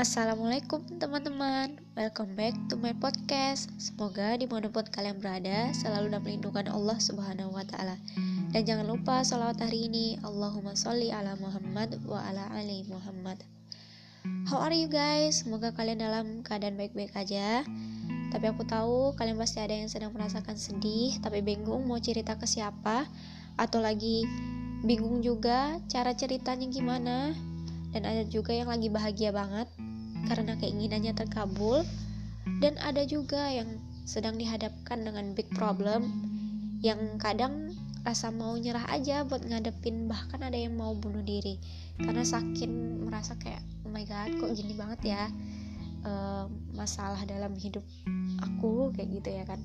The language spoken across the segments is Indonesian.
Assalamualaikum teman-teman. Welcome back to my podcast. Semoga di mana pun kalian berada Selalu dalam lindungan Allah subhanahu wa ta'ala. Dan jangan lupa salawat hari ini. Allahumma sholli ala Muhammad wa ala ali Muhammad. How are you guys? Semoga kalian dalam keadaan baik-baik aja. Tapi aku tahu kalian pasti ada yang sedang merasakan sedih Tapi bingung mau cerita ke siapa. Atau lagi bingung juga cara ceritanya gimana. Dan ada juga yang lagi bahagia banget karena keinginannya terkabul. Dan ada juga yang sedang dihadapkan dengan big problem yang kadang rasa mau nyerah aja buat ngadepin bahkan ada yang mau bunuh diri. Karena saking merasa kayak oh my god kok gini banget ya uh, masalah dalam hidup aku kayak gitu ya kan.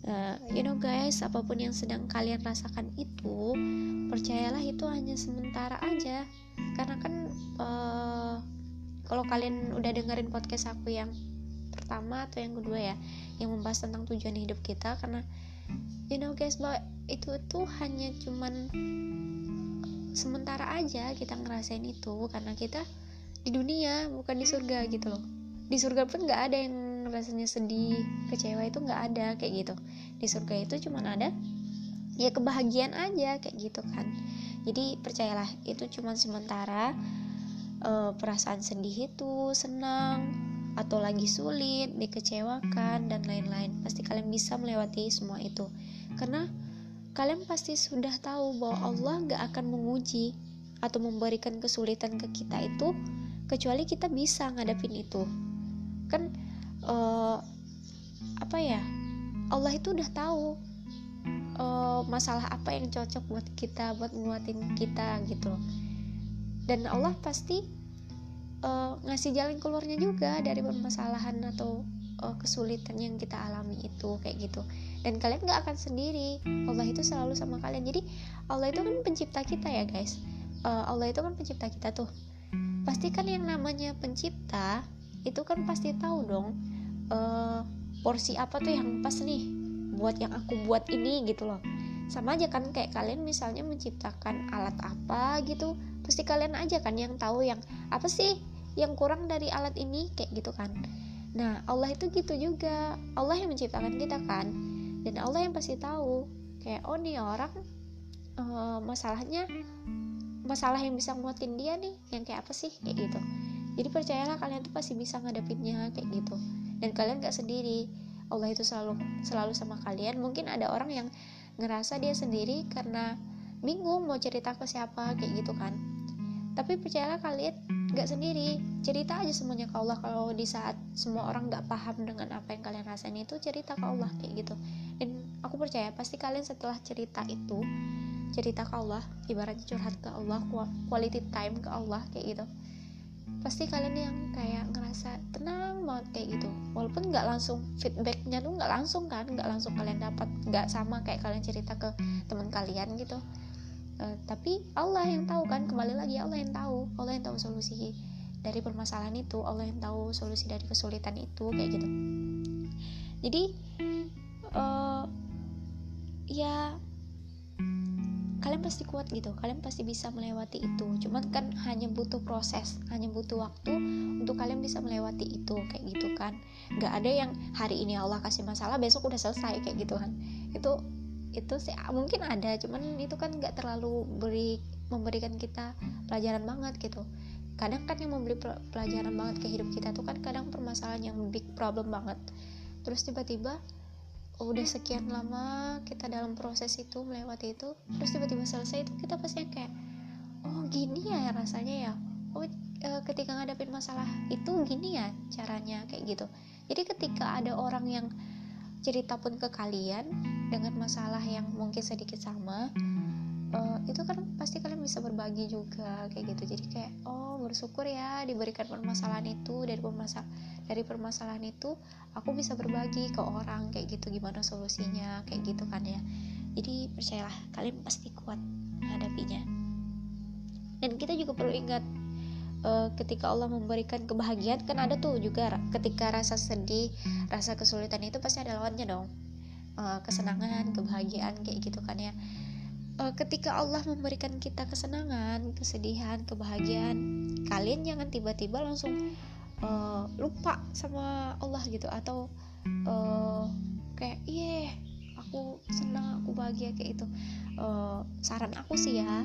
Uh, you know guys apa pun yang sedang kalian rasakan itu percayalah itu hanya sementara aja. Karena kan uh, kalau kalian udah dengerin podcast aku yang pertama atau yang kedua ya yang membahas tentang tujuan hidup kita karena you know guys bahwa itu tuh hanya cuman sementara aja kita ngerasain itu karena kita di dunia bukan di surga gitu loh. Di surga pun nggak ada yang rasanya sedih kecewa itu nggak ada kayak gitu. Di surga itu cuman ada ya kebahagiaan aja kayak gitu kan. Jadi percayalah itu cuman sementara uh, perasaan sedih itu senang atau lagi sulit dikecewakan dan lain-lain. Pasti kalian bisa melewati semua itu. Karena kalian pasti sudah tahu bahwa Allah gak akan menguji atau memberikan kesulitan ke kita itu kecuali kita bisa ngadapin itu. Kan uh, apa ya Allah itu udah tahu uh, masalah apa yang cocok buat kita buat nguatin kita gitu. loh dan Allah pasti uh, ngasih jalan keluarnya juga dari permasalahan atau uh, kesulitan yang kita alami itu kayak gitu. Dan kalian gak akan sendiri. Allah itu selalu sama kalian. Jadi Allah itu kan pencipta kita ya guys. Uh, Allah itu kan pencipta kita tuh. Pasti kan yang namanya pencipta itu kan pasti tahu dong uh, porsi apa tuh yang pas nih buat yang aku buat ini gitu loh sama aja kan kayak kalian misalnya menciptakan alat apa gitu pasti kalian aja kan yang tahu yang apa sih yang kurang dari alat ini? Kayak gitu kan. Nah Allah itu gitu juga. Allah yang menciptakan kita kan. Dan Allah yang pasti tahu. Kayak oh nih orang uh, masalahnya masalah yang bisa nguatin dia nih yang kayak apa sih? Kayak gitu. Jadi percayalah kalian tuh pasti bisa ngadepinnya kayak gitu. Dan kalian gak sendiri. Allah itu selalu selalu sama kalian. Mungkin ada orang yang ngerasa dia sendiri karena bingung mau cerita ke siapa kayak gitu kan. Tapi percayalah kalian gak sendiri. Cerita aja semuanya ke Allah. Kalau di saat semua orang gak paham dengan apa yang kalian rasain itu cerita ke Allah kayak gitu. Dan aku percaya pasti kalian setelah cerita itu cerita ke Allah ibaratnya curhat ke Allah quality time ke Allah kayak gitu pasti kalian yang kayak ngerasa tenang banget kayak gitu. Walaupun nggak langsung feedbacknya tuh nggak langsung kan nggak langsung kalian dapat nggak sama kayak kalian cerita ke teman kalian gitu. Uh, tapi Allah yang tahu kan kembali lagi Allah yang tahu Allah yang tahu solusi dari permasalahan itu Allah yang tahu solusi dari kesulitan itu kayak gitu. Jadi uh, ya kalian pasti kuat gitu kalian pasti bisa melewati itu. Cuman kan hanya butuh proses hanya butuh waktu untuk kalian bisa melewati itu kayak gitu kan. Nggak ada yang hari ini Allah kasih masalah besok udah selesai kayak gitu kan. Itu itu sih mungkin ada cuman itu kan nggak terlalu beri memberikan kita pelajaran banget gitu. Kadang kan yang memberi pelajaran banget ke hidup kita tuh kan kadang permasalahan yang big problem banget. Terus tiba-tiba udah sekian lama kita dalam proses itu melewati itu terus tiba-tiba selesai itu kita pasti kayak oh gini ya rasanya ya. Oh e, ketika ngadepin masalah itu gini ya caranya kayak gitu. Jadi ketika ada orang yang cerita pun ke kalian dengan masalah yang mungkin sedikit sama uh, itu kan pasti kalian bisa berbagi juga kayak gitu. Jadi kayak oh bersyukur ya diberikan permasalahan itu. Dari permasalahan dari permasalahan itu aku bisa berbagi ke orang kayak gitu. Gimana solusinya kayak gitu kan ya. Jadi percayalah kalian pasti kuat menghadapinya. Dan kita juga perlu ingat uh, ketika Allah memberikan kebahagiaan kan ada tuh juga ketika rasa sedih rasa kesulitan itu pasti ada lawannya dong. Uh, kesenangan kebahagiaan kayak gitu kan ya uh, ketika Allah memberikan kita kesenangan kesedihan kebahagiaan kalian jangan tiba-tiba langsung uh, lupa sama Allah gitu. Atau uh, kayak iya aku senang aku bahagia kayak itu uh, saran aku sih ya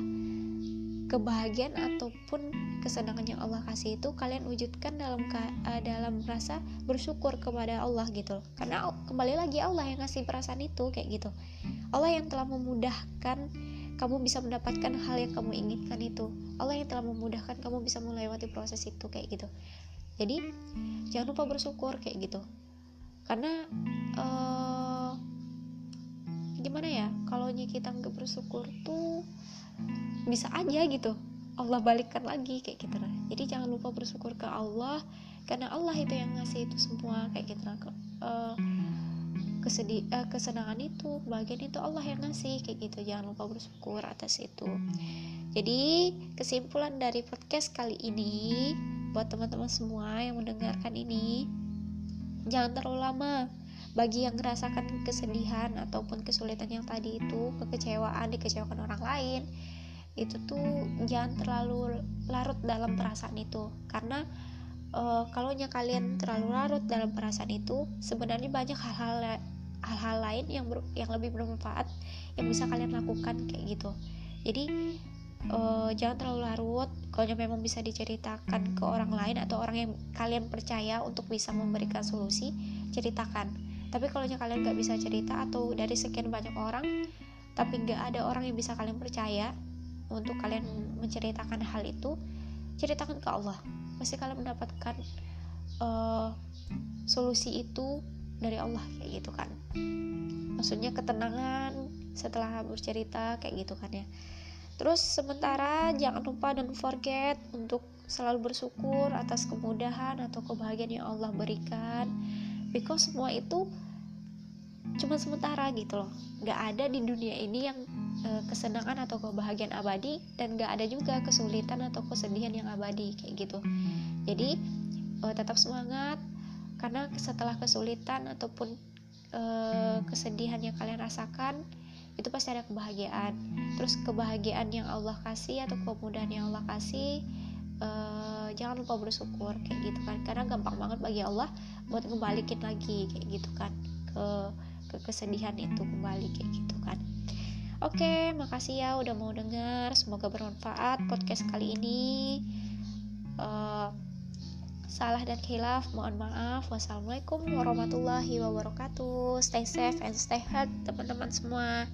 kebahagiaan ataupun kesenangan yang Allah kasih itu kalian wujudkan dalam uh, dalam rasa bersyukur kepada Allah gitu. Karena kembali lagi Allah yang ngasih perasaan itu kayak gitu Allah yang telah memudahkan kamu bisa mendapatkan hal yang kamu inginkan itu. Allah yang telah memudahkan kamu bisa melewati proses itu kayak gitu. Jadi jangan lupa bersyukur kayak gitu. Karena uh, gimana ya kalau kita nggak bersyukur tuh bisa aja gitu. Allah balikkan lagi kayak gitu lah. Jadi jangan lupa bersyukur ke Allah karena Allah itu yang ngasih itu semua kayak gitu lah uh, kesedih uh, kesenangan itu bagian itu Allah yang ngasih kayak gitu. Jangan lupa bersyukur atas itu. Jadi kesimpulan dari podcast kali ini buat teman-teman semua yang mendengarkan ini jangan terlalu lama. Bagi yang merasakan kesedihan ataupun kesulitan yang tadi itu kekecewaan dikecewakan orang lain itu tuh jangan terlalu larut dalam perasaan itu. Karena uh, kalau kalian terlalu larut dalam perasaan itu sebenarnya banyak hal-hal hal-hal lain yang ber, yang lebih bermanfaat yang bisa kalian lakukan kayak gitu. Jadi uh, jangan terlalu larut. Kalau memang bisa diceritakan ke orang lain atau orang yang kalian percaya untuk bisa memberikan solusi ceritakan. Tapi kalau kalian nggak bisa cerita atau dari sekian banyak orang tapi nggak ada orang yang bisa kalian percaya untuk kalian menceritakan hal itu ceritakan ke Allah. Pasti kalian mendapatkan uh, solusi itu dari Allah kayak gitu kan. Maksudnya ketenangan setelah bercerita kayak gitu kan ya. Terus sementara jangan lupa dan forget untuk selalu bersyukur atas kemudahan atau kebahagiaan yang Allah berikan. Because semua itu cuma sementara gitu loh. Nggak ada di dunia ini yang e, kesenangan atau kebahagiaan abadi dan nggak ada juga kesulitan atau kesedihan yang abadi kayak gitu. Jadi e, tetap semangat karena setelah kesulitan ataupun e, kesedihan yang kalian rasakan itu pasti ada kebahagiaan. Terus kebahagiaan yang Allah kasih atau kemudahan yang Allah kasih uh, jangan lupa bersyukur kayak gitu kan. Karena gampang banget bagi Allah buat ngebalikin lagi kayak gitu kan. Ke ke kesedihan itu kembali kayak gitu kan. Oke, makasih ya udah mau denger. Semoga bermanfaat podcast kali ini. Uh, salah dan khilaf, mohon maaf. Wassalamualaikum warahmatullahi wabarakatuh. Stay safe and stay healthy, teman-teman semua.